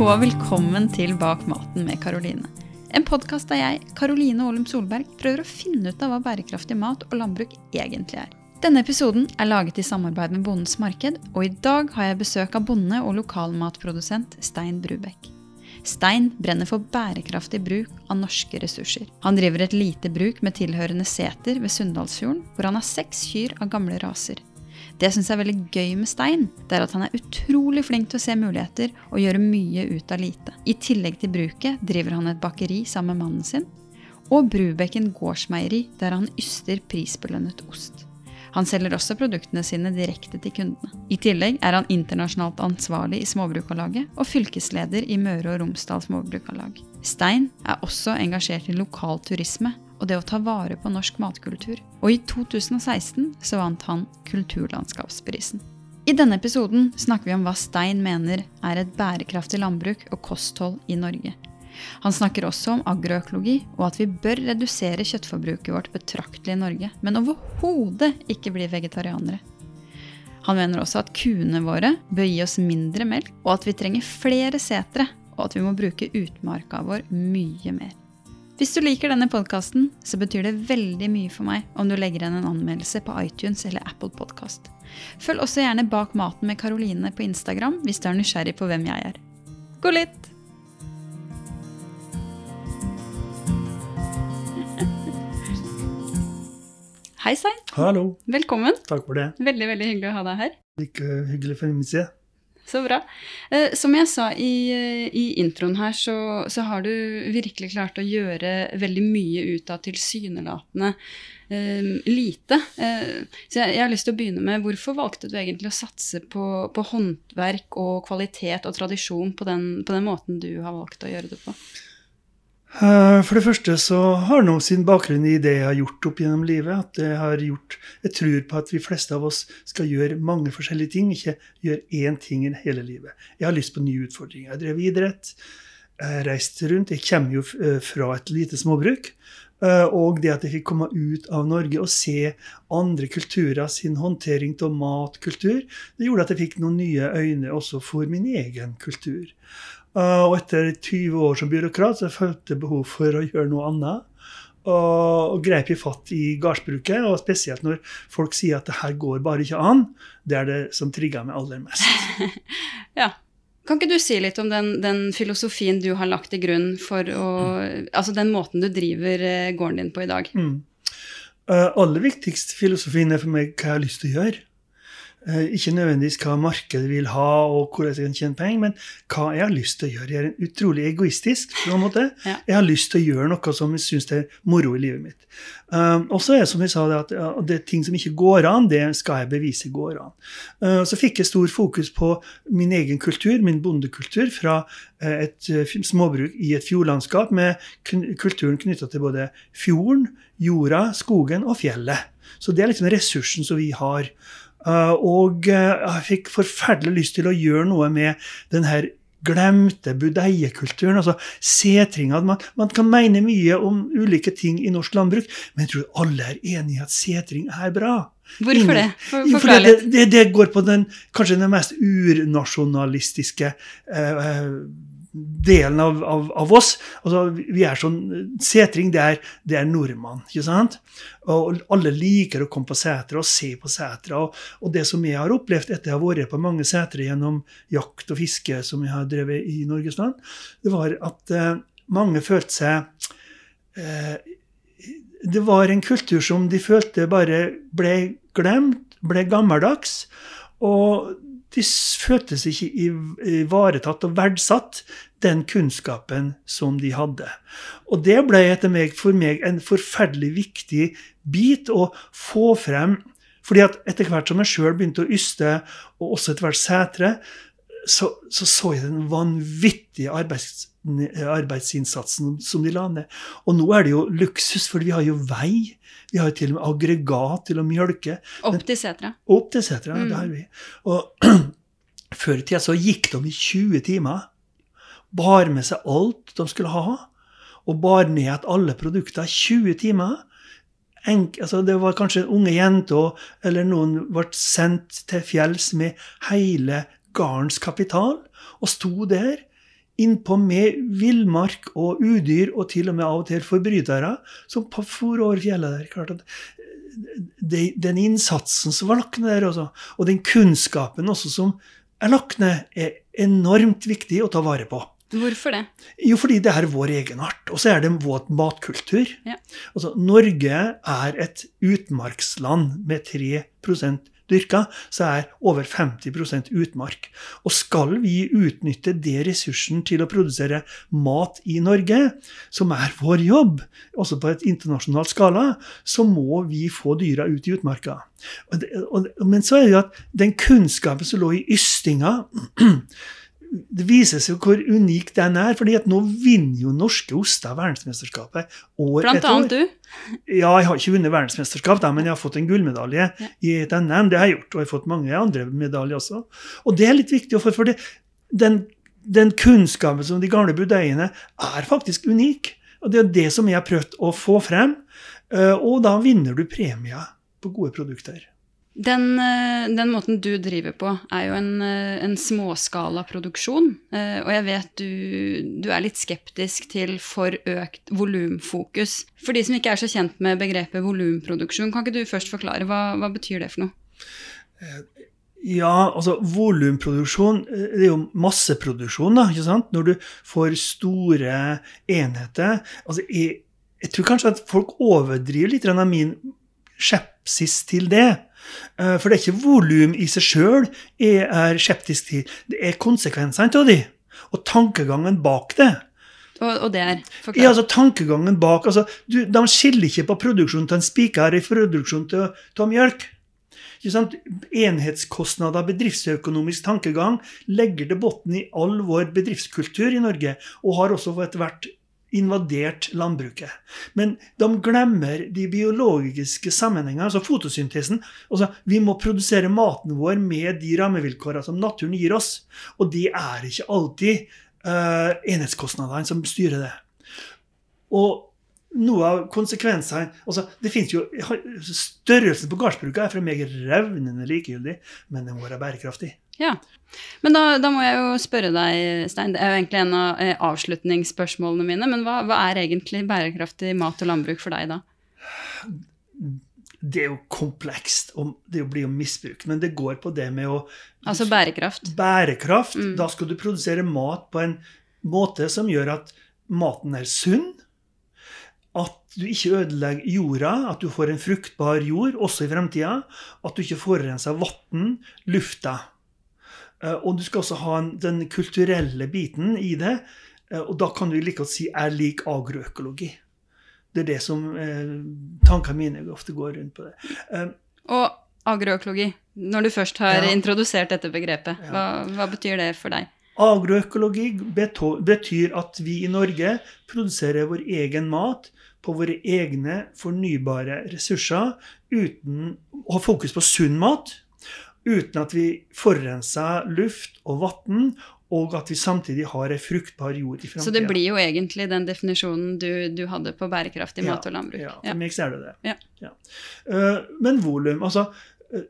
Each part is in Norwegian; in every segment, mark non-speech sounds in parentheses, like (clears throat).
og velkommen til Bak maten med Karoline. En podkast der jeg, Karoline Olum Solberg, prøver å finne ut av hva bærekraftig mat og landbruk egentlig er. Denne episoden er laget i samarbeid med Bondens Marked, og i dag har jeg besøk av bonde og lokalmatprodusent Stein Brubekk. Stein brenner for bærekraftig bruk av norske ressurser. Han driver et lite bruk med tilhørende seter ved Sunndalsfjorden, hvor han har seks kyr av gamle raser. Det jeg er veldig gøy med Stein, det er at han er utrolig flink til å se muligheter og gjøre mye ut av lite. I tillegg til bruket driver han et bakeri sammen med mannen sin, og Brubekken gårdsmeieri, der han yster prisbelønnet ost. Han selger også produktene sine direkte til kundene. I tillegg er han internasjonalt ansvarlig i Småbrukarlaget og fylkesleder i Møre og Romsdal Småbrukarlag. Stein er også engasjert i lokal turisme og det å ta vare på norsk matkultur. Og i 2016 så vant han Kulturlandskapsprisen. I denne episoden snakker vi om hva Stein mener er et bærekraftig landbruk og kosthold i Norge. Han snakker også om agroøkologi, og at vi bør redusere kjøttforbruket vårt betraktelig i Norge, men overhodet ikke bli vegetarianere. Han mener også at kuene våre bør gi oss mindre melk, og at vi trenger flere setre, og at vi må bruke utmarka vår mye mer. Hvis du liker denne podkasten, så betyr det veldig mye for meg om du legger igjen en anmeldelse på iTunes eller Apple Podkast. Følg også gjerne Bak maten med Karoline på Instagram hvis du er nysgjerrig på hvem jeg er. God litt! (laughs) Hei, Stein. Hallo. Velkommen. Takk for det. Veldig veldig hyggelig å ha deg her. Like hyggelig for min side. Så bra. Eh, som jeg sa i, i introen her, så, så, har du virkelig klart å gjøre veldig mye ut av tilsynelatende eh, lite. Eh, så jeg, jeg, har lyst til å begynne med hvorfor valgte du egentlig å satse på, på håndverk og kvalitet og tradisjon på den, på den måten du har valgt å gjøre det på? Eh, for det første så har det sin bakgrunn i det jeg har gjort opp gjennom livet. at Jeg har gjort, jeg tror på at vi fleste av oss skal gjøre mange forskjellige ting, ikke gjøre én ting i hele livet. Jeg har lyst på nye utfordringer. Jeg drev idrett, jeg reiste rundt. Jeg kommer jo eh, fra et lite småbruk. Eh, og det at jeg fikk komme ut av Norge og se andre kulturer sin håndtering av matkultur, det gjorde at jeg fikk noen nye øyne også for min egen kultur. Uh, og etter 20 år som byråkrat så følte jeg behov for å gjøre noe annet. Og, og grep i fatt i gardsbruket, og spesielt når folk sier at det her går bare ikke an. Det er det som trigger meg aller mest. (laughs) ja. Kan ikke du si litt om den, den, filosofien du har lagt til grunn for å mm. Altså den måten du driver eh, gården din på i dag? Mm. Uh, aller viktigst filosofien er for meg hva jeg har lyst til å gjøre. Eh, ikke nødvendigvis hva markedet vil ha, og hvordan jeg kan tjene penger, men hva jeg har lyst til å gjøre. Jeg er utrolig egoistisk. på en måte. Ja. Jeg har lyst til å gjøre noe som jeg syns er moro i livet mitt. Uh, og så er det som jeg sa, det at ja, det er ting som ikke går an, det skal jeg bevise går an. Uh, så fikk jeg stor fokus på min egen kultur, min bondekultur, fra uh, et uh, småbruk i et fjordlandskap med kulturen knytta til både fjorden, jorda, skogen og fjellet. Så det er liksom ressursen som vi har. Uh, og uh, jeg fikk forferdelig lyst til å gjøre noe med den her glemte budeiekulturen. altså setringa. Man, man, kan mene mye om ulike ting i norsk landbruk, men jeg tror alle er enig i at setring er bra. Hvorfor det? For, for det, det, det, går på den kanskje den mest urnasjonalistiske uh, delen av, av, av, oss. Altså, vi er sånn, Setring, det er, det er nordmann. ikke sant? Og alle liker å komme på setre og se på setre. Og, og, det som jeg har opplevd etter jeg har vært på mange setre gjennom jakt og fiske, som jeg har drevet i Norges land, det var at eh, mange følte seg eh, Det var en kultur som de følte bare ble glemt, ble gammeldags. Og de føltes ikke ivaretatt og verdsatt, den kunnskapen som de hadde. Og det ble etter meg, for meg en forferdelig viktig bit å få frem. fordi at etter hvert som jeg sjøl begynte å yste, og også etter hvert setre, så, så, så jeg den vanvittige arbeids, arbeidsinnsatsen som de la ned. Og nå er det jo luksus, for vi har jo vei. Vi har jo til og med aggregat til å mjølke. Opp til setra. Opp til setra, mm. det har vi. Og (clears throat) før i tida så gikk de i 20 timer. Bar med seg alt de skulle ha. Og bar ned at alle produkter 20 timer. Enk, altså det var kanskje unge jenter eller noen ble sendt til fjells med hele gardens kapital og sto der innpå med villmark og udyr, og til og med av og til forbrytere, som for over fjellet der. klart at det, Den innsatsen som var lagt ned der, også, og den kunnskapen også som er lagt ned, er enormt viktig å ta vare på. Hvorfor det? Jo, fordi det er vår egenart. Og så er det vår matkultur. Ja. Altså, Norge er et utmarksland med 3 dyrka, så er over 50% utmark. Og skal vi utnytte det ressursen til å produsere mat i Norge, som er vår jobb, også på et internasjonalt skala, så må vi få dyra ut i utmarka. Men så er det jo at den kunnskapen som lå i ystinga (clears throat) det viser seg hvor unik den er. fordi at nå vinner jo norske oster verdensmesterskapet år Blant etter år. annet du. Ja, jeg har ikke vunnet verdensmesterskap, da, men jeg har fått en gullmedalje Ja. i et NM. Det har jeg gjort, og jeg har fått mange andre medaljer også. Og det er litt viktig, for, for det, den, den kunnskapen som de gamle budeiene er faktisk unik. Og det er det som jeg har prøvd å få frem. eh, Og da vinner du premier på gode produkter. Den, eh, den måten du driver på, er jo en, eh, en småskala produksjon. Eh, Og jeg vet du, du er litt skeptisk til for økt volumfokus. For de som ikke er så kjent med begrepet volumproduksjon, kan ikke du først forklare hva, hva betyr det for noe? Ja, altså volumproduksjon det er jo masseproduksjon, da, ikke sant? Når du får store enheter. Altså, jeg, jeg tror kanskje at folk overdriver litt av min skepsis til det. Eh, For det er ikke volum i seg sjøl jeg er skeptisk til. Det er konsekvensene av de, og tankegangen bak det. Og, og det er Ja, altså tankegangen bak, altså, du, De skiller ikke på produksjonen til en spiker i produksjonen til, til mjølk. Enhetskostnader, bedriftsøkonomisk tankegang legger til bunn i all vår bedriftskultur i Norge, og har også etter hvert invadert landbruket. Men de glemmer de biologiske sammenhengene, altså fotosyntesen. Altså, vi må produsere maten vår med de rammevilkårene som naturen gir oss. Og det er ikke alltid uh, enhetskostnadene som styrer det. Og noe av konsekvensene altså det finnes jo, Størrelsen på gårdsbruket er for meg revnende likegyldig, men den må være bærekraftig. Ja. Men da, da må jeg jo spørre deg, Stein, det er jo egentlig en av eh, avslutningsspørsmålene mine, men hva, hva er egentlig bærekraftig mat og landbruk for deg da? Det er jo komplekst, og det blir jo misbrukt. Men det går på det med å Altså bærekraft. Bærekraft. Mm. Da skal du produsere mat på en måte som gjør at maten er sunn. At du ikke ødelegger jorda, at du får en fruktbar jord også i fremtida. At du ikke forurenser vann, lufta. Eh, Og du skal også ha en, den kulturelle biten i det. eh, Og da kan du like godt si er lik agroøkologi. Det er det som eh, tankene mine ofte går rundt på det. Eh, Og agroøkologi. Når du først har Ja. introdusert dette begrepet, Ja. hva, hva betyr det for deg? Agroøkologi betyr at vi i Norge produserer vår egen mat på våre egne fornybare ressurser uten å ha fokus på sunn mat. Uten at vi forurenser luft og vann, og at vi samtidig har ei fruktbar jord i framtida. Så det blir jo egentlig den definisjonen du, du hadde på bærekraftig mat og landbruk. Ja, for meg er det det. Ja. Uh, men volum Altså, eh,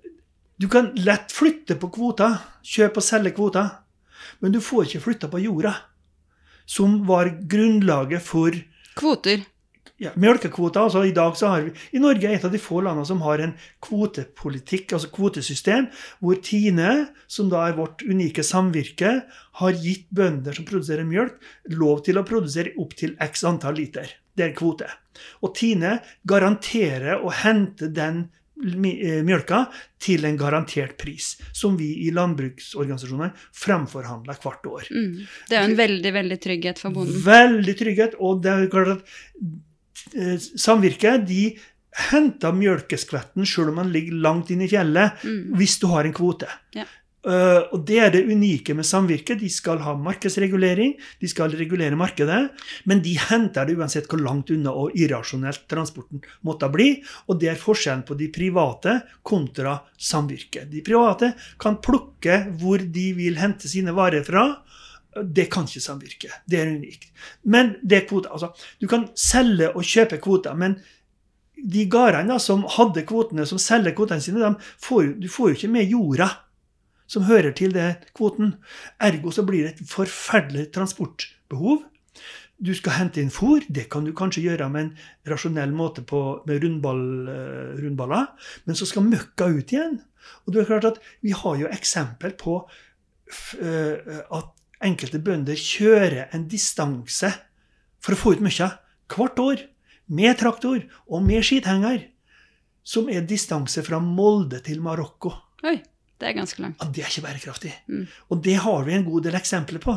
du kan lett flytte på kvoter. Kjøpe og selge kvoter. Men du får ikke flytta på jorda, som var grunnlaget for Kvoter. Ja, melkekvoter. Altså, I dag så har vi, i Norge er et av de få landene som har en kvotepolitikk, altså kvotesystem, hvor Tine, som da er vårt unike samvirke, har gitt bønder som produserer mjølk, lov til å produsere opptil x antall liter. Det er en kvote. Og Tine garanterer å hente den eh, mjølka til en garantert pris, som vi i landbruksorganisasjonene fremforhandler hvert år. Mm. Det er en veldig, veldig trygghet for bonden. Veldig trygghet. Og det er klart at samvirket de henter mjølkeskvetten selv om man ligger langt inne i fjellet, Mm. hvis du har en kvote. Ja. Uh, og det er det unike med samvirket. De skal ha markedsregulering, de skal regulere markedet, men de henter det uansett hvor langt unna og irrasjonelt transporten måtte bli. Og det er forskjellen på de private kontra samvirket. De private kan plukke hvor de vil hente sine varer fra. Det kan ikke samvirke. Det er unikt. Men det er kvoter. Altså, du kan selge og kjøpe kvoter, men de gårdene som hadde kvotene, som selger kvotene sine, får, du får jo ikke med jorda som hører til det kvoten. Ergo så blir det et forferdelig transportbehov. Du skal hente inn fôr. Det kan du kanskje gjøre med en rasjonell måte på, med rundball, uh, rundballer. Men så skal møkka ut igjen. Og det er klart at Vi har jo eksempel på uh, at enkelte bønder kjører en distanse for å få ut møkka hvert år. Med traktor og med skithenger. Som er distanse fra Molde til Marokko. Oi, det er ganske langt. Ja, Det er ikke bærekraftig. Mm. Og det har vi en god del eksempler på.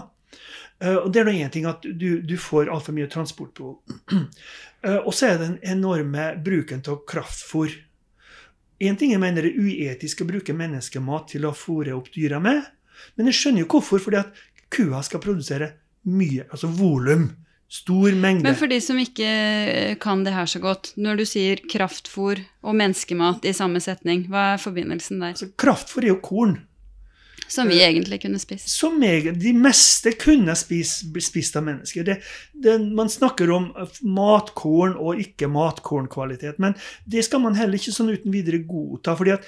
Uh, og det er nå én ting at du, du får altfor mye transportbehov. (clears throat) uh, og så er det den enorme bruken av kraftfôr. Én ting jeg mener er uetisk å bruke menneskemat til å fôre opp dyra med, men jeg skjønner jo hvorfor. Fordi at kua skal produsere mye, altså volum. Stor mengde. Men for de som ikke kan det her så godt, når du sier kraftfôr og menneskemat i samme setning, hva er forbindelsen der? Altså, kraftfôr er jo korn. Som vi egentlig kunne spist. Som jeg, de meste kunne spist, spist av mennesker. Det, det, man snakker om matkorn og ikke matkornkvalitet, men det skal man heller ikke sånn uten videre godta. fordi at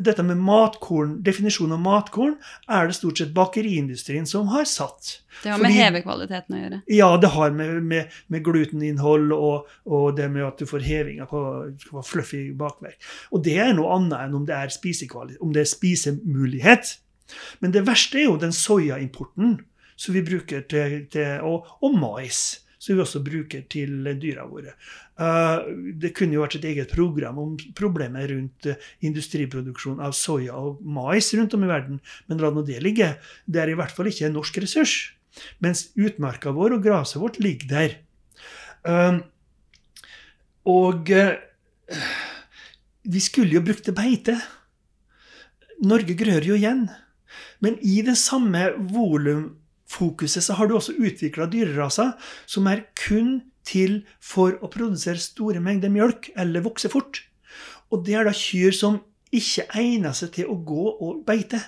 dette med matkorn, Definisjonen av matkorn er det stort sett bakeriindustrien som har satt. Det har med hevekvaliteten å gjøre? Ja, det har med, med, med gluteninnhold og, og, det med at du får hevinger på, på fluffy bakverk. Og det er noe annet enn om det er, om det er spisemulighet. Men det verste er jo den soyaimporten som vi bruker til, til og, og, mais, som vi også bruker til dyra våre. Uh, det kunne jo vært et eget program om problemet rundt uh, industriproduksjon av soya og mais rundt om i verden, men la nå det ligge. Det er i hvert fall ikke en norsk ressurs. Mens utmarka vår og gresset vårt ligger der. Uh, og vi skulle jo brukt det beite. Norge grør jo igjen. Men i det samme volumfokuset så har du også utvikla dyreraser som er kun til for å produsere store mengder mjølk eller vokse fort. Og det er da kyr som ikke egner seg til å gå og beite.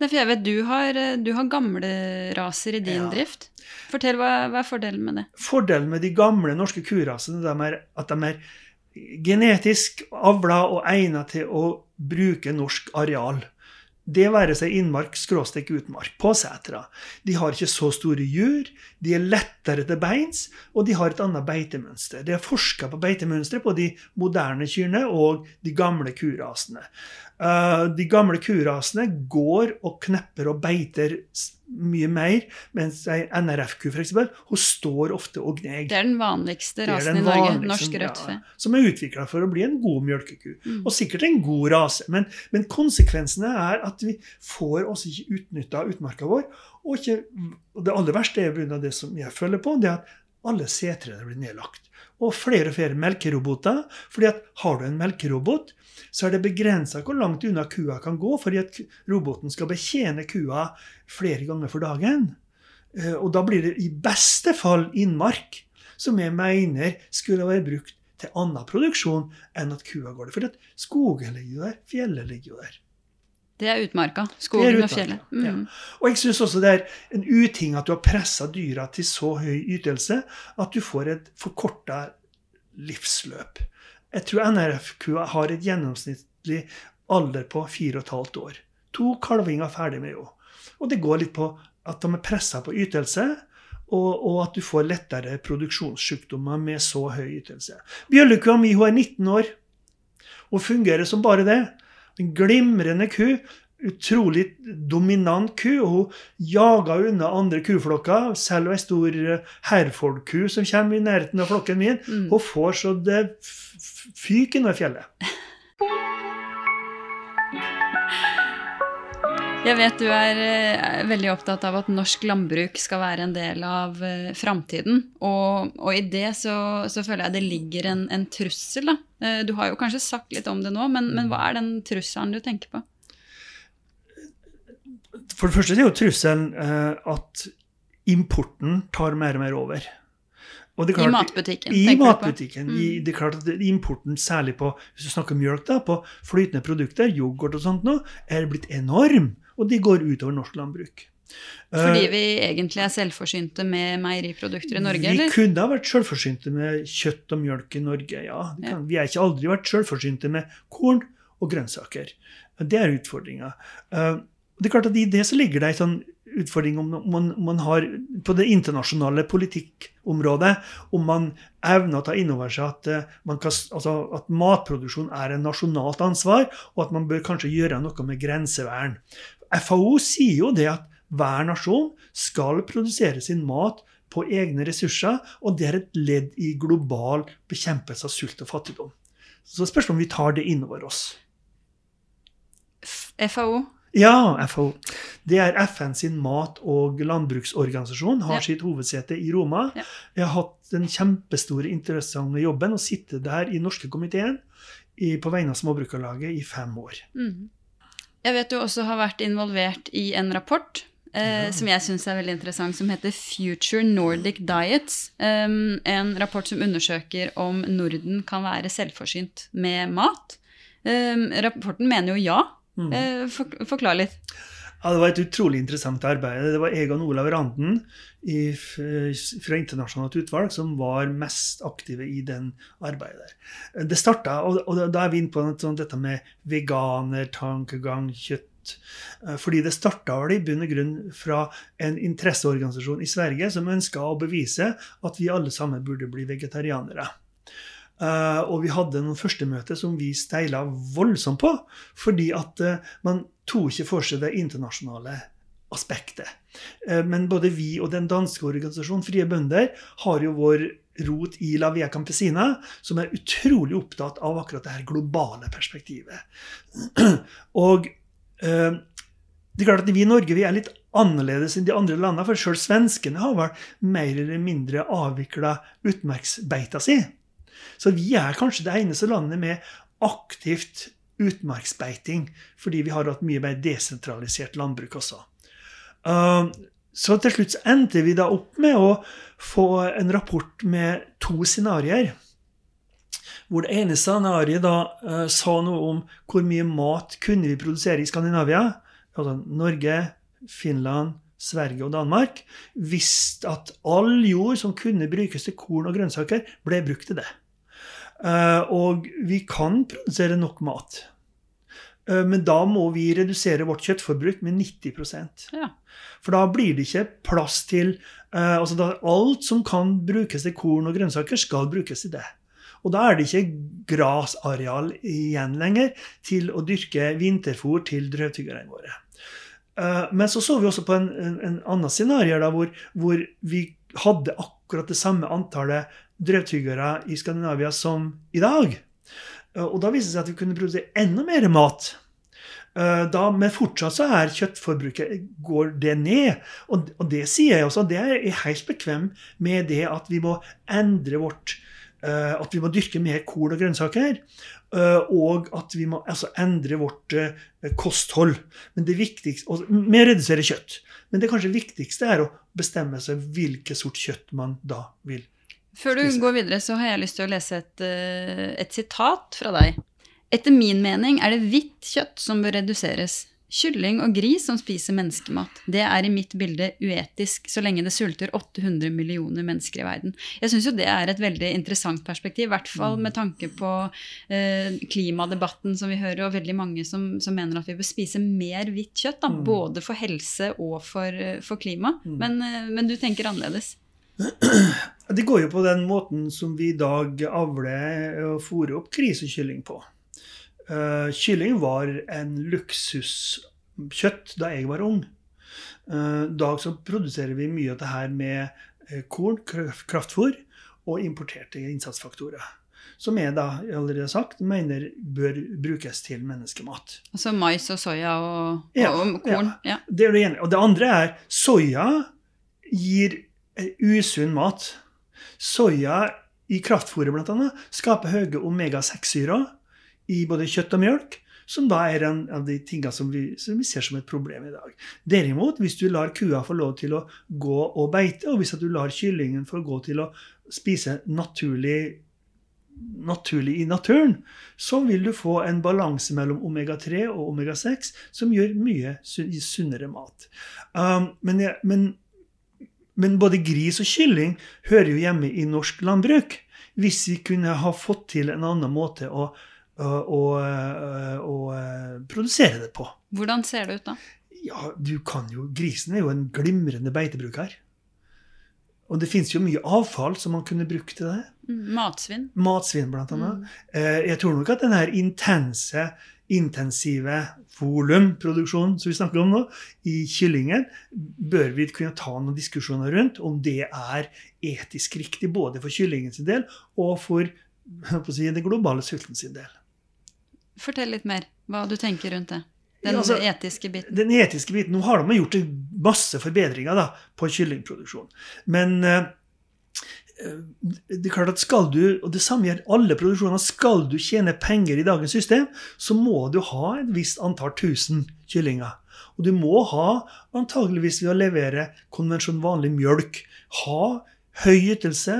Nei, for jeg vet du har, du har gamle raser i din ja. drift. Fortell, hva, hva, er fordelen med det? Fordelen med de gamle norske kurasene er at de er genetisk avla og egnet til å bruke norsk areal. Det være seg innmark, skråstek utmark, på setra. De har ikke så store jur, de er lettere til beins, og de har et annet beitemønster. Det er forska på beitemønstre på de moderne kyrne og de gamle kurasene. Uh, de gamle kurasene går og knepper og beiter mye mer, mens ei NRF-ku f.eks. hun står ofte og gneger. Det er den vanligste rasen den i Norge. Norsk rødtfe. Ja, som er utvikla for å bli en god mjølkeku. Mm. Og sikkert en god rase. Men, men, konsekvensene er at vi får oss ikke utnytta utmarka vår. Og, ikke, det aller verste er det som jeg følger på, det er at alle setrene blir nedlagt. Og flere og flere melkeroboter. fordi at har du en melkerobot, så er det begrensa hvor langt unna kua kan gå, fordi at roboten skal betjene kua flere ganger for dagen. Eh, og da blir det i beste fall innmark, som jeg mener skulle være brukt til annen produksjon enn at kua går der. For skogen ligger jo der, fjellet ligger jo der. Det er utmarka. Skogen er utmarka, og fjellet. Mm. Ja. Og jeg syns også det er en uting at du har pressa dyra til så høy ytelse at du får et forkorta livsløp. Jeg tror NRF-kua har et gjennomsnittlig alder på 4,5 år. To kalvinger ferdig med henne. Og det går litt på at de er pressa på ytelse, og, og, at du får lettere produksjonssykdommer med så høy ytelse. Bjøllekua mi hun er 19 år og fungerer som bare det. En glimrende ku utrolig dominant ku. og Hun jaga unna andre kuflokker. Selv ei stor herfolkku som kommer i nærheten av flokken min, mm. hun får så det fyker innover fjellet. Jeg vet du er, er eh, veldig opptatt av at norsk landbruk skal være en del av uh, framtiden. Og, og, i det så, så, føler jeg det ligger en, en trussel. Da. Uh, du har jo kanskje sagt litt om det nå, men, men hva er den trusselen du tenker på? For det første er jo trusselen uh, at importen tar mer og mer over. Klart, I matbutikken. I matbutikken. Mm. I, det er klart at Importen, særlig på hvis du snakker mjølk, da, på flytende produkter, yoghurt og sånt, nå, er blitt enorm. Og de går utover norsk landbruk. Fordi eh, vi egentlig er selvforsynte med meieriprodukter i Norge? Vi eller? kunne ha vært selvforsynte med kjøtt og mjølk i Norge, ja. ja. Vi har ikke aldri vært selvforsynte med korn og grønnsaker. Det er utfordringa. Eh, det er klart at I det så ligger det en sånn utfordring om man, man, har på det internasjonale politikkområdet om man evner å ta inn over seg at, kan, altså at, matproduksjon er en nasjonalt ansvar, og at man bør kanskje gjøre noe med grensevern. FAO sier jo det at hver nasjon skal produsere sin mat på egne ressurser, og det er et ledd i global bekjempelse av sult og fattigdom. Så spørsmålet om vi tar det innover oss. FAO? Ja, FAO. Det er FN sin mat- og landbruksorganisasjon. Har ja. sitt hovedsete i Roma. Ja. Jeg har hatt den kjempestore interessante jobben å sitte der i norske komiteen på vegne av Småbrukarlaget i fem år. Mm. Jeg vet du også har vært involvert i en rapport eh, ja. som jeg syns er veldig interessant, som heter Future Nordic Diets. Um, en rapport som undersøker om Norden kan være selvforsynt med mat. Um, rapporten mener jo ja. Mm. Eh, for, forklar litt. Ja, Det var et utrolig interessant arbeid. Det var Egon Olav Randen i, fra Internasjonalt utvalg som var mest aktive i den arbeidet. der. Det starta, og, da er vi inne på sånn, dette med veganer, tankegang, kjøtt. Eh, fordi det starta i bunn og grunn fra en interesseorganisasjon i Sverige som ønska å bevise at vi alle sammen burde bli vegetarianere. Uh, og vi hadde noen førstemøter som vi steila voldsomt på, fordi at uh, man tok ikke for seg det internasjonale aspektet. Uh, men både vi og den danske organisasjonen Frie Bønder har jo vår rot i La Via Campesina, som er utrolig opptatt av akkurat det her globale perspektivet. (clears throat) og det er klart at vi i Norge vi er litt annerledes enn de andre landene, for sjøl svenskene har vel mer eller mindre avvikla utmarksbeita si. Så vi er kanskje det eneste landet med aktivt utmarksbeiting, fordi vi har hatt mye mer desentralisert landbruk også. Uh, så til slutt endte vi da opp med å få en rapport med to scenarioer. Hvor det ene scenarioet da uh, sa noe om hvor mye mat kunne vi produsere i Skandinavia. Altså Norge, Finland, Sverige og Danmark. Visste at all jord som kunne brukes til korn og grønnsaker, ble brukt til det. Eh, og vi kan produsere nok mat. Eh, men da må vi redusere vårt kjøttforbruk med 90 ja. For da blir det ikke plass til uh, altså da, Alt som kan brukes til korn og grønnsaker, skal brukes til det. Og da er det ikke grasareal igjen lenger til å dyrke vinterfôr til drøvtyggerne våre. Uh, men så så vi også på en, en, en annen scenario da, hvor, hvor vi hadde akkurat det samme antallet drøvtyggere i Skandinavia som i dag. Eh, og da viste det seg at vi kunne produsere enda mer mat. Eh, da, men fortsatt så er kjøttforbruket går det ned. Og, og det sier jeg også. Det er jeg helt bekvem med det at vi må endre vårt uh, At vi må dyrke mer korn og grønnsaker. Og at vi må altså, endre vårt kosthold. Men det viktigste, og med å redusere kjøtt. Men det kanskje viktigste er å bestemme seg hvilket sort kjøtt man da vil før du går videre, så har jeg lyst til å lese et, eh, et sitat fra deg. Etter min mening er det hvitt kjøtt som bør reduseres. Kylling og gris som spiser menneskemat. Det er i mitt bilde uetisk så lenge det sulter 800 millioner mennesker i verden. Jeg syns jo det er et veldig interessant perspektiv, i hvert fall med tanke på eh, klimadebatten som vi hører, og veldig mange som, som, mener at vi bør spise mer hvitt kjøtt. Da, mm. både for helse og for, eh, for klima. Mm. Men, eh, men du tenker annerledes? Det går jo på den måten som vi i dag avler og fôrer opp krisekylling på. Uh, kylling var en luksuskjøtt da jeg var ung. Uh, I dag så produserer vi mye av det her med uh, korn, kraftfôr og importerte innsatsfaktorer. Som jeg da allerede sagt mener bør brukes til menneskemat. Altså mais og soya og, ja, og korn? Ja. ja. Det er det ene. Og det andre er soya gir usunn mat. Soya i kraftfôret bl.a. skaper høye omega-6-syrer i både kjøtt og melk, som da er en av de tingene som vi, som vi, ser som et problem i dag. Derimot, hvis du lar kua få lov til å gå og beite, og hvis du lar kyllingen få gå til å spise naturlig, naturlig i naturen, så vil du få en balanse mellom omega-3 og omega-6 som gjør mye sunnere mat. Um, men, men men både gris og kylling hører jo hjemme i norsk landbruk. Hvis vi kunne ha fått til en annen måte å, å, å, å produsere det på. Hvordan ser det ut da? Ja, du kan jo Grisen er jo en glimrende beitebruker. Og det fins jo mye avfall som man kunne brukt til det. Mm, Matsvinn. Matsvinn, blant annet. Mm. Jeg tror nok at denne intense, intensive volumproduksjonen som vi snakker om nå, i kyllingen, bør vi kunne ta noen diskusjoner rundt om det er etisk riktig både for kyllingens del og for si, den globale sulten sin del. Fortell litt mer hva du tenker rundt det. Den altså, etiske biten. Den etiske biten, Nå har de gjort masse forbedringer da, på kyllingproduksjon. Men eh, det er klart at skal du, og det samme gjelder alle produksjoner, skal du tjene penger i dagens system, så må du ha et visst antall tusen kyllinger. Og du må ha, antageligvis ved å levere konvensjon vanlig mjølk, ha høy ytelse,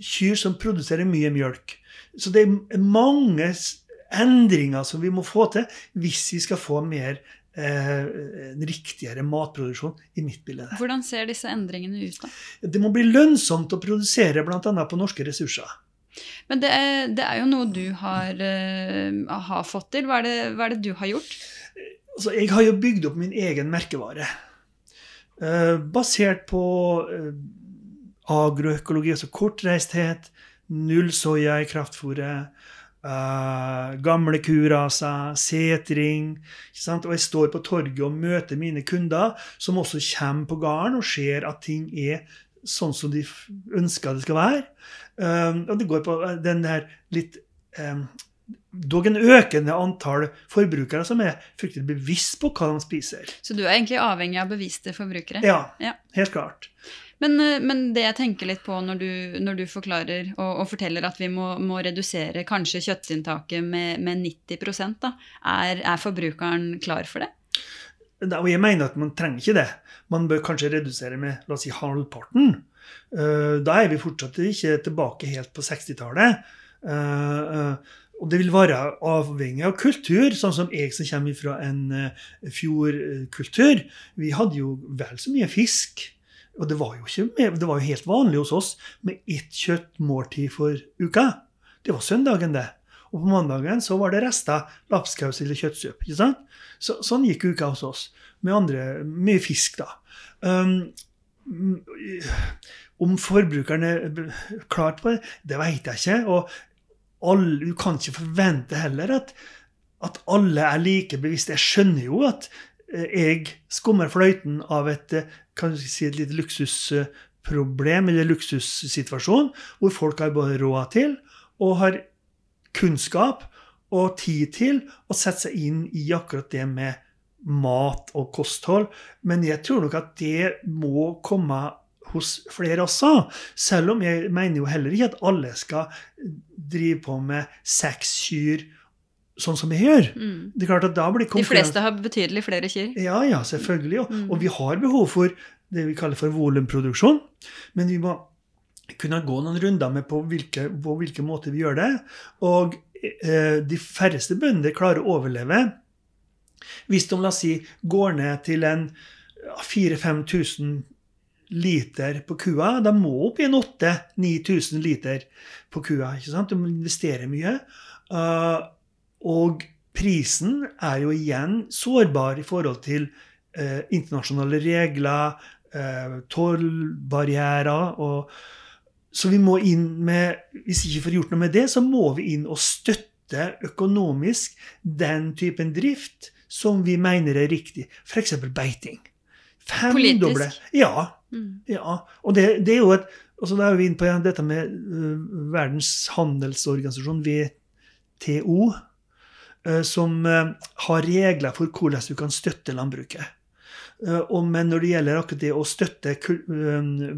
kyr som produserer mye mjølk. Så det er mange endringer som vi må få til hvis vi skal få mer eh, en riktigere matproduksjon i mitt bilde. Hvordan ser disse endringene ut, da? Det må bli lønnsomt å produsere bl.a. på norske ressurser. Men det er, det er jo noe du har, eh, har fått til. Hva er, det, hva er det du har gjort? Altså, jeg har jo bygd opp min egen merkevare. Eh, basert på agroøkologi, altså kortreisthet, null soya i kraftfôret, eh, gamle kuraser, setring. Og jeg står på torget og møter mine kunder, som også kommer på gården og ser at ting er sånn som de ønsker det skal være. Uh, og det går på eh, den der litt um, Dog en økende antall forbrukere som er fryktelig bevisst på hva de spiser. Så du er egentlig avhengig av bevisste forbrukere? Ja, Ja. helt klart. Men, eh, men det jeg tenker litt på når du, når du forklarer og, og forteller at vi må, må redusere kanskje kjøttinntaket med, med 90 da, er, er forbrukeren klar for det? Da- Og jeg mener at man trenger ikke det. Man bør kanskje redusere med la oss si, halvparten. Uh, Da er vi fortsatt ikke tilbake helt på 60-tallet. Uh, uh, Og det vil være avhengig av kultur, sånn som jeg som kommer fra en eh, fjordkultur. Vi hadde jo vel så mye fisk. Og det var jo, ikke det var jo helt vanlig hos oss med ett kjøttmåltid for uka. Det var søndagen, det. Og på mandagen så var det rester lapskaus eller kjøttsuppe. ikke sant? Så, sånn gikk uka hos oss. Med andre, mye fisk, da. Um, om forbrukerne er klart på det, det vet jeg ikke. Og alle, du kan ikke forvente heller at, at alle er like bevisste. Jeg skjønner jo at eh, jeg skummer fløyten av et, eh, kan si, et lite luksusproblem eller luksussituasjon, hvor folk har både råd til og har kunnskap og tid til å sette seg inn i akkurat det med mat og kosthold. Men jeg tror nok at det må komme hos flere også. Selv om jeg mener jo heller ikke at alle skal drive på med seks kyr sånn som jeg gjør. Mm. Det er klart at da blir De fleste har betydelig flere kyr. ja, ja, selvfølgelig. Og, Mm. og vi har behov for det vi kaller for volumproduksjon. Men vi må kunne gå noen runder med på hvilke, på hvilke måter vi gjør det. Og eh, de færreste bønder klarer å overleve hvis de la oss si, går ned til en ja, 4000-5000 liter på kua. De må opp i en 8000-9000 liter på kua. ikke sant? De må investere mye. Uh, og prisen er jo igjen sårbar i forhold til eh, internasjonale regler, eh, tollbarrierer og Så vi må inn med Hvis ikke får gjort noe med det, så må vi inn og støtte økonomisk den typen drift som vi mener er riktig. F.eks. beiting. Femdoble. Politisk? Ja. Mm. Ja, og det, det er jo et altså Da er vi inne på dette med uh, Verdens handelsorganisasjon, WTO, som øh, har regler for hvordan du kan støtte landbruket. Og, men når det gjelder akkurat det å støtte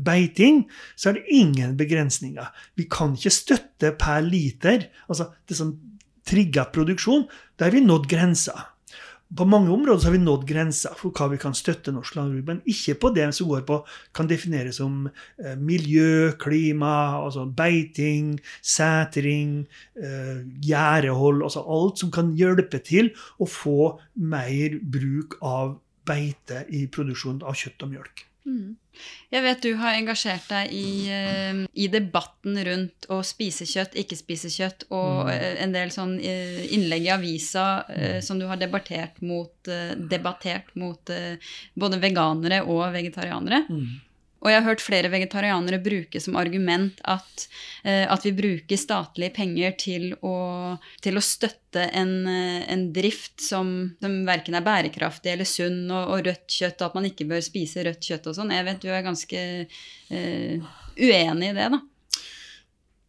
beiting, så er det ingen begrensninger. Vi kan ikke støtte per liter. altså det som trigger produksjon, da har vi nådd grensa. På mange områder har vi nådd grensa for hva vi kan støtte norsk landbruk, men ikke på det som går på kan defineres som eh, miljø, klima, altså beiting, setring, eh, gjerdehold Altså alt som kan hjelpe til å få mer bruk av beite i produksjon av kjøtt og mjølk. Mm. Jeg vet du har engasjert deg i, eh, i debatten rundt å spise kjøtt, ikke spise kjøtt, og Mm. eh, en del sånn eh, innlegg i avisa som du har debattert mot, debattert mot både veganere og vegetarianere. Mm. Og jeg har hørt flere vegetarianere bruke som argument at, eh, at vi bruker statlige penger til å, til å støtte en, eh, en drift som, som verken er bærekraftig eller sunn, og, og rødt kjøtt, og at man ikke bør spise rødt kjøtt og sånn. Jeg vet du er ganske eh, uenig i det, da.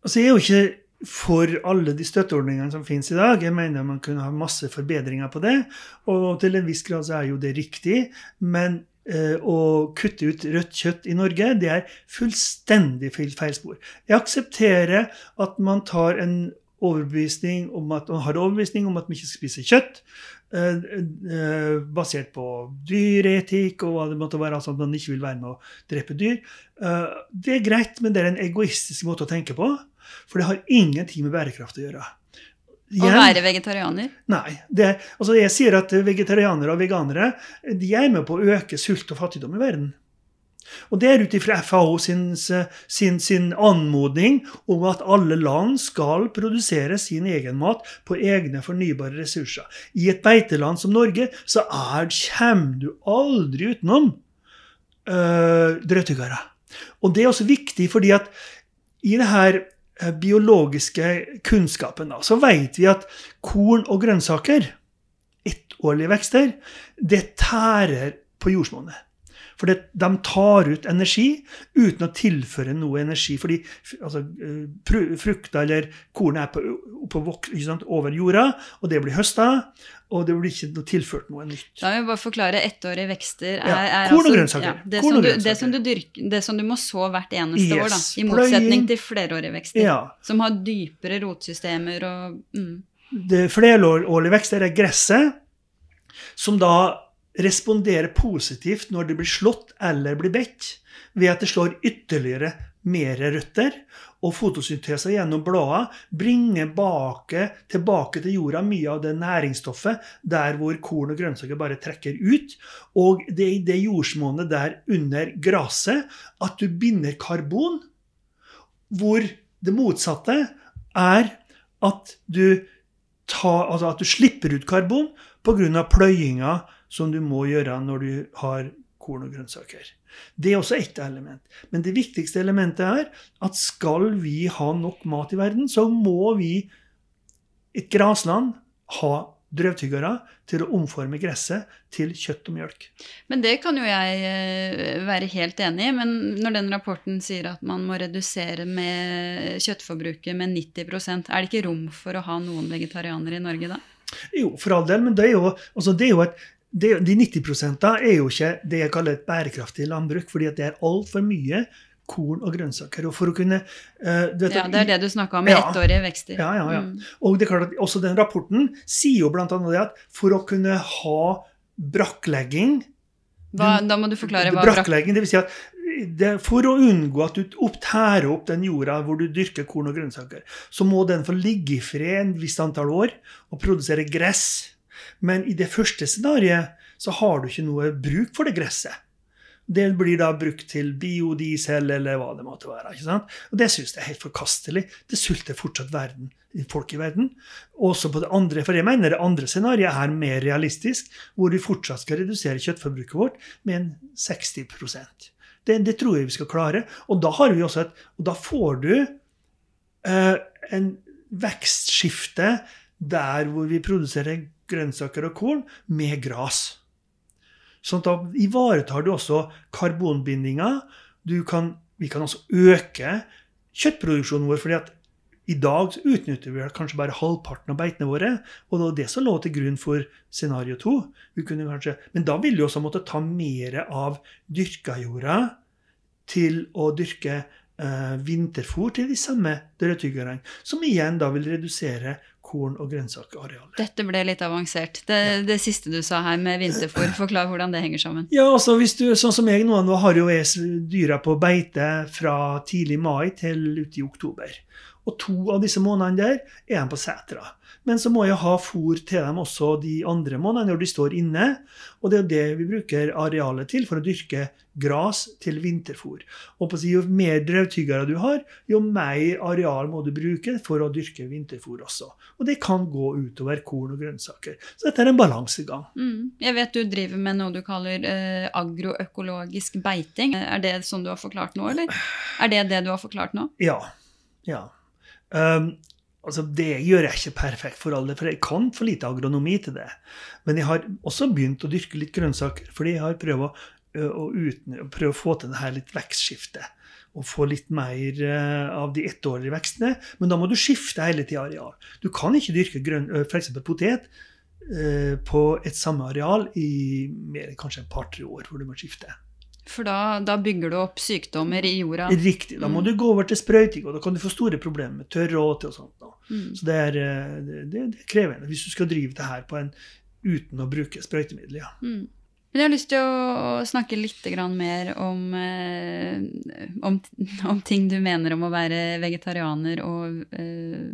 Altså, jeg er jo ikke for alle de støtteordningene som finnes i dag. Jeg mener man kunne ha masse forbedringer på det. Og til en viss grad så er jo det riktig. Men å kutte ut rødt kjøtt i Norge, det er fullstendig feil feilspor. Jeg aksepterer at man tar en overbevisning om at man har overbevisning om at man ikke spiser kjøtt. eh, eh, basert på dyreetikk og hva det måtte være, altså at man ikke vil være med å drepe dyr. Eh, det er greit, men det er en egoistisk måte å tenke på. For det har ingenting med bærekraft å gjøre. Å være vegetarianer. Nei. Det, altså jeg sier at vegetarianere og veganere de er med på å øke sult og fattigdom i verden. Og det er ut ifra FAO sin, sin, sin anmodning om at alle land skal produsere sin egen mat på egne fornybare ressurser. I et beiteland som Norge så er, kommer du aldri utenom øh, drøvtyggere. Og det er også viktig fordi at i det her eh, biologiske kunnskapen så vet vi at korn og grønnsaker, ettårlige vekster, det tærer på jordsmonnet. For de tar ut energi uten å tilføre noe energi. Fordi altså, eh, frukta eller kornet er på, på, over jorda, og det blir høsta, og det blir ikke tilført noe nytt. Da vil jeg bare forklare ettårige vekster. Er, Ja, korn og altså- grønnsaker. Ja, det, Korn som og du, grønnsaker. det, som du dyrker, det som du må så hvert eneste Yes. år, da. I motsetning Pløying. til flerårige vekster. Ja. Som har dypere rotsystemer og mm. det flerårlige vekster er gresset, som da responderer positivt når det blir slått eller blir bedt, ved at det slår ytterligere mer røtter. Og fotosyntese gjennom bladene bringer bake, tilbake til jorda mye av det næringsstoffet der hvor korn og grønnsaker bare trekker ut. Og det er i det jordsmonnet der under gresset at du binder karbon, hvor det motsatte er at du, tar, altså at du slipper ut karbon pga. pløyinga som du må gjøre når du har korn og grønnsaker. Det er også ett element. Men det viktigste elementet er at skal vi ha nok mat i verden, så må vi, et grasland, ha drøvtyggere til å omforme gresset til kjøtt og mjølk. Men det kan jo jeg eh, være helt enig i. Men når den rapporten sier at man må redusere med kjøttforbruket med 90% er det ikke rom for å ha noen vegetarianere i Norge da? Jo, for all del, men det er jo, altså det er jo et De 90 er jo ikke det jeg kaller et bærekraftig landbruk, fordi det er altfor mye korn og grønnsaker. Og for å kunne uh, du vet Ja, det er det du snakka om Ja. ettårige vekster. Ja, ja, ja. Mm. Og det er klart at også den rapporten sier jo annet det at for å kunne ha brakklegging Hva, da må du forklare hva brakk... Brakklegging, det vil si at det, for å unngå at du opptærer opp den jorda hvor du dyrker korn og grønnsaker, så må den få ligge i fred en visst antall år og produsere gress. Men i det første scenarioet så har du ikke noe bruk for det gresset. Det blir da brukt til biodiesel eller hva det måtte være. ikke sant? Og Det syns jeg er helt forkastelig. Det sulter fortsatt verden, folk i verden. Også på det andre, for jeg mener det andre scenarioet er mer realistisk, hvor vi fortsatt skal redusere kjøttforbruket vårt med en 60 det, det tror jeg vi skal klare. Og da, har vi også et, og da får du eh, en vekstskifte der hvor vi produserer grønnsaker og korn med gras. Sånn at da ivaretar du også karbonbindinga. Du kan, vi kan også øke kjøttproduksjonen vår. fordi at i dag utnytter vi kanskje bare halvparten av beitene våre. Og det var det som lå til grunn for scenario to. Kanskje, men da ville vi også måtte ta mer av dyrka jorda til å dyrke eh, vinterfôr til de samme drøvtyggerne. Som igjen da vil redusere korn- og grønnsakarealet. Dette ble litt avansert. Det, det siste du sa her med vinterfôr, (clears throat) forklar hvordan det henger sammen. Ja, altså hvis du, sånn som jeg nå, nå har jo jeg dyra på beite fra tidlig mai til ute i oktober. Og to av disse månedene der er de på setra. Men så må jeg ha fôr til dem også de andre månedene når de står inne. Og det er det vi bruker arealet til for å dyrke gras til vinterfôr. Og si, Jo mer drøvtyggere du har, jo mer areal må du bruke for å dyrke vinterfôr også. Og det kan gå utover korn og grønnsaker. Så dette er en balansegang. Mm. Jeg vet du driver med noe du kaller eh, agroøkologisk beiting. Er det sånn du har forklart nå, eller? Er det det du har forklart nå? Ja. ja. Um, Altså, Det gjør jeg ikke perfekt for alle, for jeg kan for lite agronomi til det. Men jeg har også begynt å dyrke litt grønnsaker, fordi jeg har prøvd å, å, uten, prøve å få til det her litt vekstskiftet. Og få litt mer av de ettårige vekstene. Men da må du skifte hele tida areal. Du kan ikke dyrke grønn, f.eks. potet på et samme areal i mer, kanskje et par-tre år, hvor du må skifte. For da, da, bygger du opp sykdommer i jorda? Riktig. Da må mm. du gå over til sprøyting, og da kan du få store problemer med tørråte og sånt. Mm. Så det er, eh, det, det er, krevende hvis du skal drive det her på en, uten å bruke sprøytemidler. Ja. Mm. Men jeg har lyst til å snakke litt mer om, eh, om, (laughs) om, ting du mener om å være vegetarianer og øh,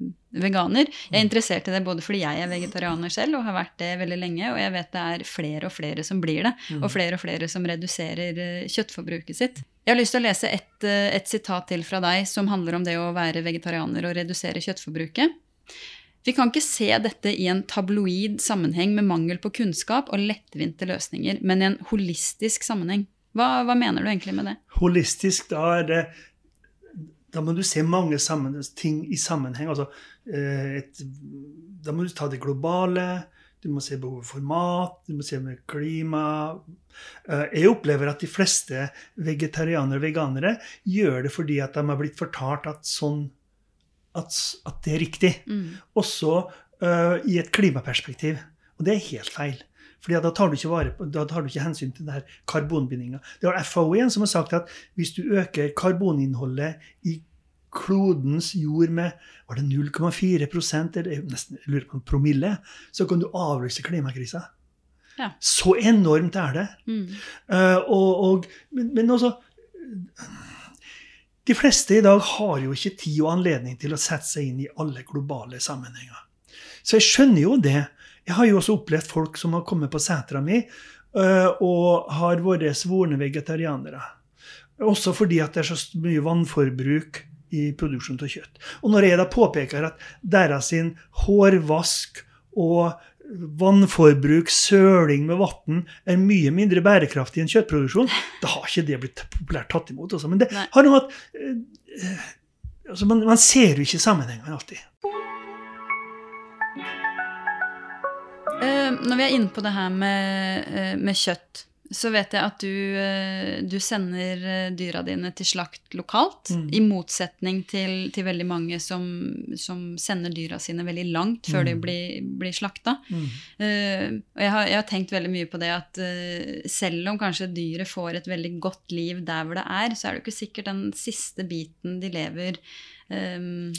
veganer. Jeg er interessert i det både fordi jeg er vegetarianer selv og har vært det veldig lenge, og jeg vet det er flere og flere som blir det, og mm. flere og flere som reduserer eh, kjøttforbruket sitt. Jeg har lyst til å lese et, et sitat til fra deg som handler om det å være vegetarianer og redusere kjøttforbruket. Vi kan ikke se dette i en tabloid sammenheng med mangel på kunnskap og lettvinte løsninger, men i en holistisk sammenheng. Hva, hva mener du egentlig med det? Holistisk, da er det Da må du se mange ting i sammenheng. Altså, eh, et, da må du ta det globale. Du må se behovet for mat, du må se med klima. Eh, jeg opplever at de fleste vegetarianere og veganere gjør det fordi at de har blitt fortalt at sånn at, at det er riktig. Mm. Også uh, i et klimaperspektiv. Og det er helt feil. Fordi da tar, på, da tar du ikke, hensyn til denne karbonbindinga. Det var FAO igjen som har sagt at hvis du øker karboninnholdet i klodens jord med var det 0,4% eller nesten jeg lurer på en promille, så kan du avlyse klimakrisa. Ja. Så enormt er det. Mm. Uh, og, og, men, men også de fleste i dag har jo ikke tid og anledning til å sette seg inn i alle globale sammenhenger. Så jeg skjønner jo det. Jeg har jo også opplevd folk som har kommet på setra mi øh, og har vært svorne vegetarianere. Også fordi at det er så mye vannforbruk i produksjon av kjøtt. Og når jeg da påpeker at deres hårvask og vannforbruk, søling med vann, er mye mindre bærekraftig enn kjøttproduksjon, da har ikke det blitt populært tatt imot. Også. Men det Nei. har noe at uh, altså man, man, ser jo ikke sammenhengen alltid. Uh, når vi er inne på det her med, uh, med kjøtt så vet jeg at du, eh, du sender eh, dyra dine til slakt lokalt. Mm. I motsetning til, til veldig mange som, som, sender dyra sine veldig langt før mm. de blir, blir slakta. Mm. Uh, og jeg har, jeg har, tenkt veldig mye på det at uh, selv om kanskje dyret får et veldig godt liv der hvor det er, så er det jo ikke sikkert den siste biten de lever um,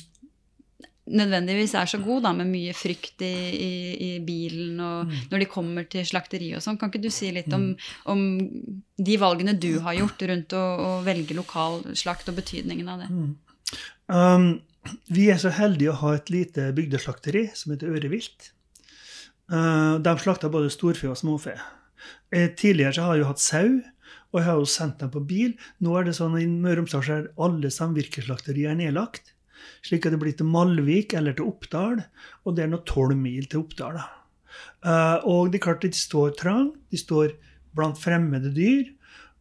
nødvendigvis er så god, da, med mye frykt i, i, i bilen og mm. når de kommer til slakteri og sånn. Kan ikke du si litt om, mm. om, de valgene du har gjort rundt å, å velge lokal slakt, og betydningen av det? Mm. Um, vi er så heldige å ha et lite bygdeslakteri som heter Ørevilt. Uh, de slakter både storfe og småfe. Eh, tidligere så har jeg jo hatt sau, og jeg har jo sendt dem på bil. Nå er det sånn i Møre og Romsdal er alle samvirkeslakterier nedlagt slik at det blir til Malvik eller til Oppdal. Og det er nå tolv mil til Oppdal. Uh, og det er klart de står trang, de står blant fremmede dyr.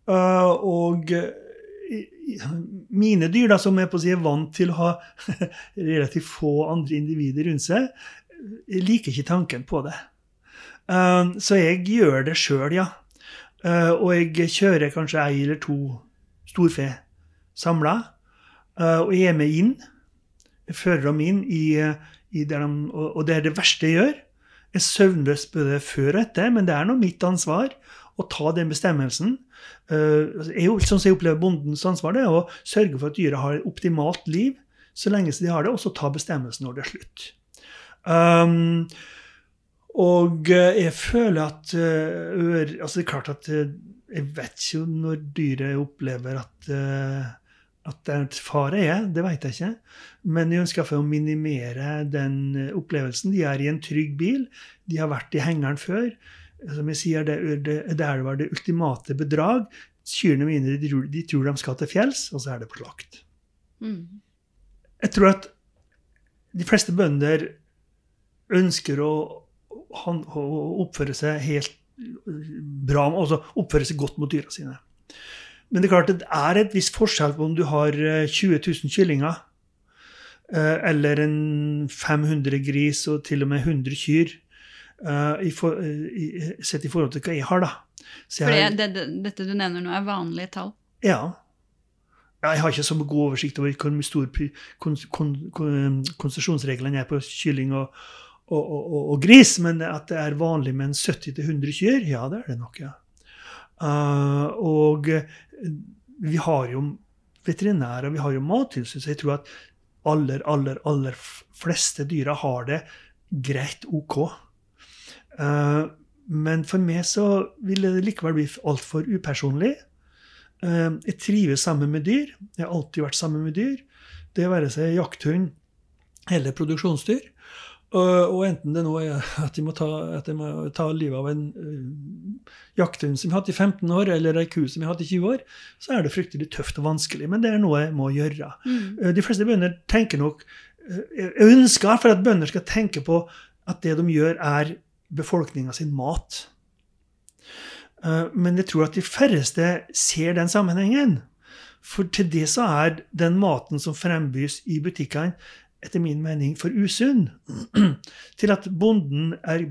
Uh, og uh, mine dyr, da, som er på å si er vant til å ha (laughs) relativt få andre individer rundt seg, liker ikke tanken på det. så jeg gjør det sjøl, ja. og jeg kjører kanskje ei eller to storfe samla. og jeg er med inn fører dem inn i, i de, og, det er det verste jeg gjør. Jeg er søvnløs både før og etter, men det er nå mitt ansvar å ta den bestemmelsen. Uh, jeg, sånn som jeg opplever bondens ansvar, det er å sørge for at dyra har et optimalt liv så lenge de har det, og så ta bestemmelsen når det er slutt. Um, og jeg føler at ør, altså Det er klart at jeg vet ikke når dyret opplever at at det er et fare er, det vet jeg ikke. Men de ønsker for å minimere den eh, opplevelsen. De er i en trygg bil. De har vært i hengeren før. Som jeg sier, det, det, det er det ultimate bedrag. Kyrne mine de tror, de tror de skal til fjells, og så er det pålagt. Mm. Jeg tror at de fleste bønder ønsker å, han, å oppføre seg helt bra, altså oppføre seg godt mot dyra sine. Men det er klart det er et visst forskjell på om du har 20 000 kyllinger, eh, eller en 500 gris og til og med 100 kyr, eh, i for, i, sett i forhold til hva jeg har, da. Så jeg, For det, det, dette du nevner nå, er vanlige tall? Ja. Jeg har ikke så god oversikt over hvor stor kon, kon, kon, konsesjonsreglene er på kylling og, og, og, og, gris, men at det er vanlig med en 70-100 kyr, ja, det er det nok. ja. Uh, og vi har jo veterinærer, vi har jo Mattilsynet, så jeg tror at aller, aller, aller fleste dyra har det greit OK. Uh, men for meg så ville det likevel bli altfor upersonlig. Uh, jeg trives sammen med dyr. Jeg har alltid vært sammen med dyr. Det være seg jakthund eller produksjonsdyr. Og enten det nå er at de må ta, må ta livet av en uh, jakthund som vi har hatt i 15 år, eller ei ku som vi har hatt i 20 år, så er det fryktelig tøft og vanskelig. Men det er noe jeg må gjøre. Mm. Uh, de fleste bønder tenker nok Jeg ønsker for at bønder skal tenke på at det de gjør, er befolkninga sin mat. men jeg tror at de færreste ser den sammenhengen. For til det så er den maten som frembys i butikkene, etter min mening for usunn (clears throat) til at bonden er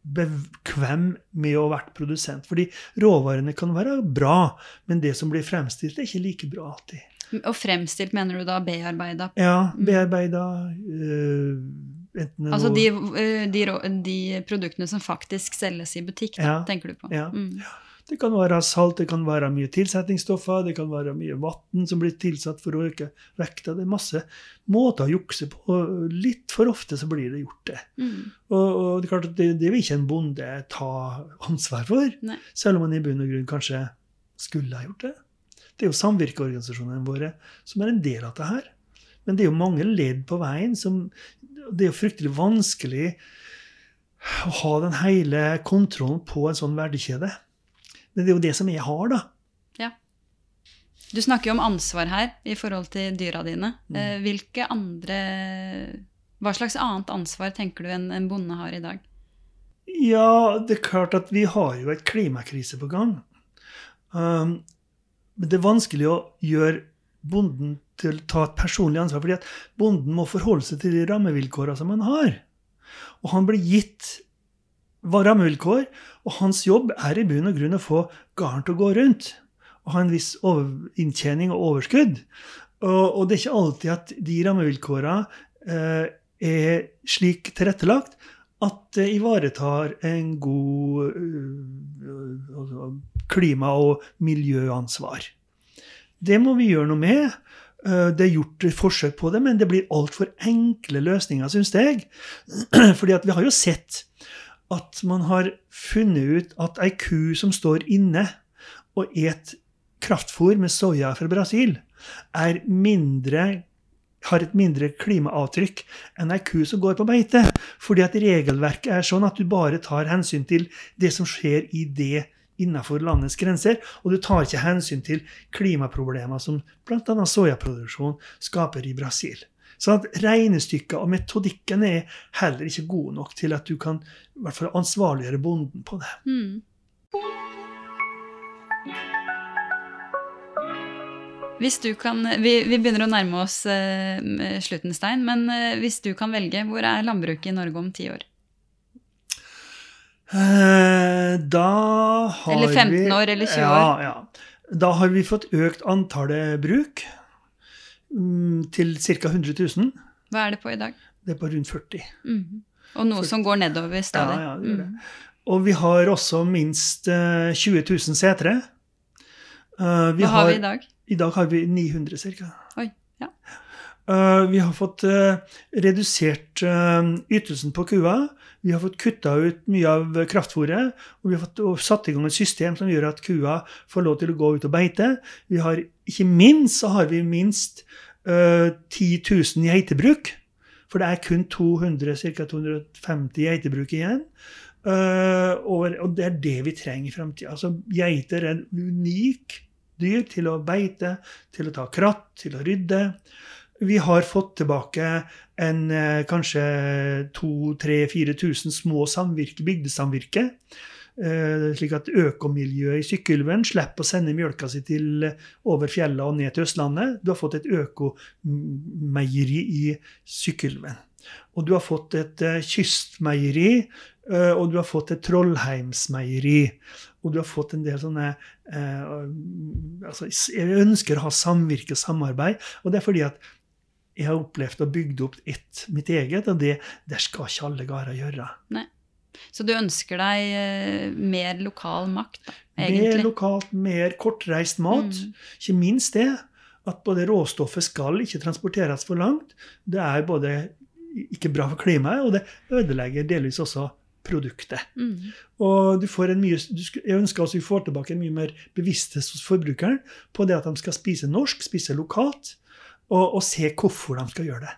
bekvem med å ha vært produsent. Fordi råvarene kan være bra, men det som blir fremstilt, er ikke like bra alltid. Og fremstilt mener du da bearbeida? Ja, mm. bearbeida. Øh, altså de, øh, de, de, produktene som faktisk selges i butikk, da, ja, tenker du på? Ja. Mm. Det kan være salt, det kan være mye tilsetningsstoffer, det kan være mye vann som blir tilsatt for å øke vekta. Det er masse måter å jukse på. og Litt for ofte så blir det gjort, det. Mm. Og, og, det er klart at det, det, vil ikke en bonde ta ansvar for, Nei. selv om han i bunn og grunn kanskje skulle ha gjort det. Det er jo samvirkeorganisasjonene våre som er en del av det her. Men det er jo mange ledd på veien som Det er jo fryktelig vanskelig å ha den hele kontrollen på en sånn verdikjede. Men det er jo det som jeg har, da. Ja. Du snakker jo om ansvar her i forhold til dyra dine. Mm. Eh, hvilke andre Hva slags annet ansvar tenker du en, bonde har i dag? Ja, det er klart at vi har jo et klimakrise på gang. Um, men det er vanskelig å gjøre bonden til å ta et personlig ansvar, fordi at bonden må forholde seg til de rammevilkårene som han har. Og han blir gitt var rammevilkår, og hans jobb er i bunn og grunn å få garn til å gå rundt. Og ha en viss inntjening og overskudd. Og, og, det er ikke alltid at de rammevilkåra eh, er slik tilrettelagt at det ivaretar en god uh, klima- og miljøansvar. Det må vi gjøre noe med. Uh, det er gjort forsøk på det, men det blir altfor enkle løsninger, syns jeg. (clears throat) Fordi vi har jo sett at man har funnet ut at ei ku som står inne og et kraftfôr med soya fra Brasil, er mindre har et mindre klimaavtrykk enn ei ku som går på beite. Fordi at regelverket er sånn at du bare tar hensyn til det som skjer i det innenfor landets grenser, og du tar ikke hensyn til klimaproblemer som bl.a. soyaproduksjon skaper i Brasil. Så at regnestykket og metodikken er heller ikke god nok til at du kan i hvert fall ansvarliggjøre bonden på det. Mm. Hvis du kan, vi, vi, begynner å nærme oss eh, slutten, Stein. Men eh, hvis du kan velge, hvor er landbruket i Norge om ti år? Eh, da har vi Eller 15 år, eller 20 ja, år? Ja. Da har vi fått økt antallet bruk. Mm, til ca. 100 000. Hva er det på i dag? Det er på rundt 40. Mm. Og noe 40. som går nedover stadig. Ja, ja, det gjør det. Mm. Og vi har også minst uh, 20 000 setere. Hva har, har, vi i dag? I dag har vi 900 ca. Oi, ja. Uh, vi har fått uh, redusert uh, ytelsen på kua. Vi har fått kutta ut mye av kraftfôret. Og vi har fått satt i gang et system som gjør at kua får lov til å gå ut og beite. Vi har, ikke minst så har vi minst 10 000 geitebruk. For det er kun 200, ca. 250 geitebruk igjen. Og, og det er det vi trenger i framtida. Altså, geiter er en unik dyr til å beite, til å ta kratt, til å rydde. Vi har fått tilbake en, eh, kanskje 2000-4000 små samvirke, bygdesamvirke. Eh, slik at økomiljøet i Sykkylven slipper å sende mjølka si til eh, over fjellene og ned til Østlandet. Du har fått et økomeieri i Sykkylven. Og du har fått et kystmeieri, og du har fått et trollheimsmeieri. Og du har fått en del sånne eh, altså, Jeg ønsker å ha samvirke og samarbeid. Og det er fordi at jeg har opplevd og bygd opp ett, mitt eget, og det det skal ikke alle gårder gjøre. Nei. Så du ønsker deg eh, mer lokal makt, da, egentlig? Mer lokalt, mer kortreist mat. Mm. Ikke minst det. At både råstoffet skal ikke transporteres for langt. Det er både ikke bra for klimaet, og det ødelegger delvis også produktet. Mm. Og du får en mye, Jeg ønsker også vi får tilbake en mye mer bevissthet hos forbrukeren på det at de skal spise norsk, spise lokalt, og, og se hvorfor de skal gjøre det.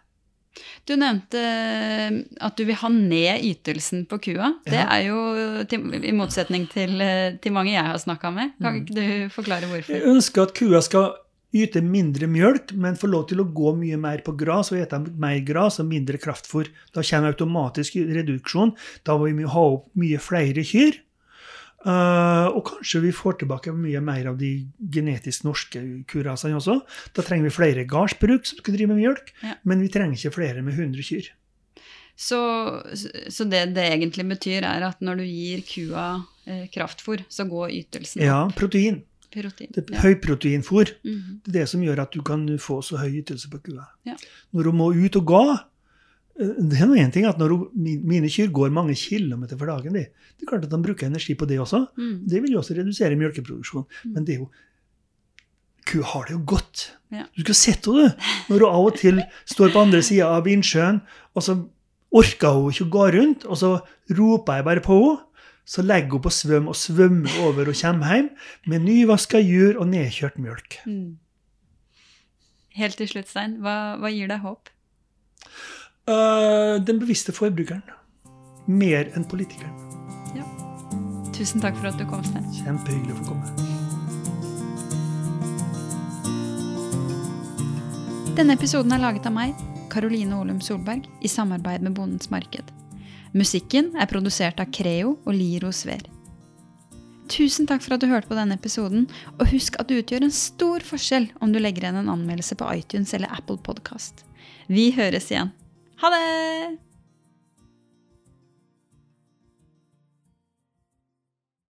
Du nevnte eh, at du vil ha ned ytelsen på kua. Det ja. er jo til, i motsetning til, eh, til, mange jeg har snakka med. Kan mm. ikke du forklare hvorfor? Jeg ønsker at kua skal yte mindre mjølk, men få lov til å gå mye mer på gras og ete mer gras og mindre kraftfôr. Da kommer automatisk reduksjon. Da må vi ha opp mye flere kyr. Uh, og kanskje vi får tilbake mye mer av de genetisk norske kurasene også. Da trenger vi flere gardsbruk som skal drive med mjølk, ja. men vi trenger ikke flere med 100 kyr. Så, så det det egentlig betyr, er at når du gir kua eh, kraftfôr, så går ytelsen opp? Ja, protein. Protein, det er Høyproteinfôr. Mm -hmm. Det er det som gjør at du kan få så høy ytelse på kua. Ja. Når hun må ut og gå det er noe en ting at Når mine kyr går mange kilometer for dagen, det, det er klart at de bruker energi på det også. Mm. Det vil jo også redusere melkeproduksjonen. Mm. Men det er jo ku har det jo godt. Ja. Du skulle sett henne når hun av og til står på andre sida av innsjøen, og så orker hun ikke å gå rundt, og så roper jeg bare på henne. Så legger hun på svøm og svømmer over og kommer hjem med nyvaska jur og nedkjørt mjølk. Mm. Helt til slutt, Stein, hva, hva gir deg håp? Uh, den bevisste forbrukeren. Mer enn politikeren. Ja. Tusen takk for at du kom, Sten. Kjempehyggelig å få komme. Denne episoden er laget av meg, Karoline Olum Solberg, i samarbeid med Bondens Marked. Musikken er produsert av Creo og Liro Sver. Tusen takk for at du hørte på denne episoden, og husk at det utgjør en stor forskjell om du legger igjen en anmeldelse på iTunes eller Apple Podkast. Vi høres igjen. Ha det!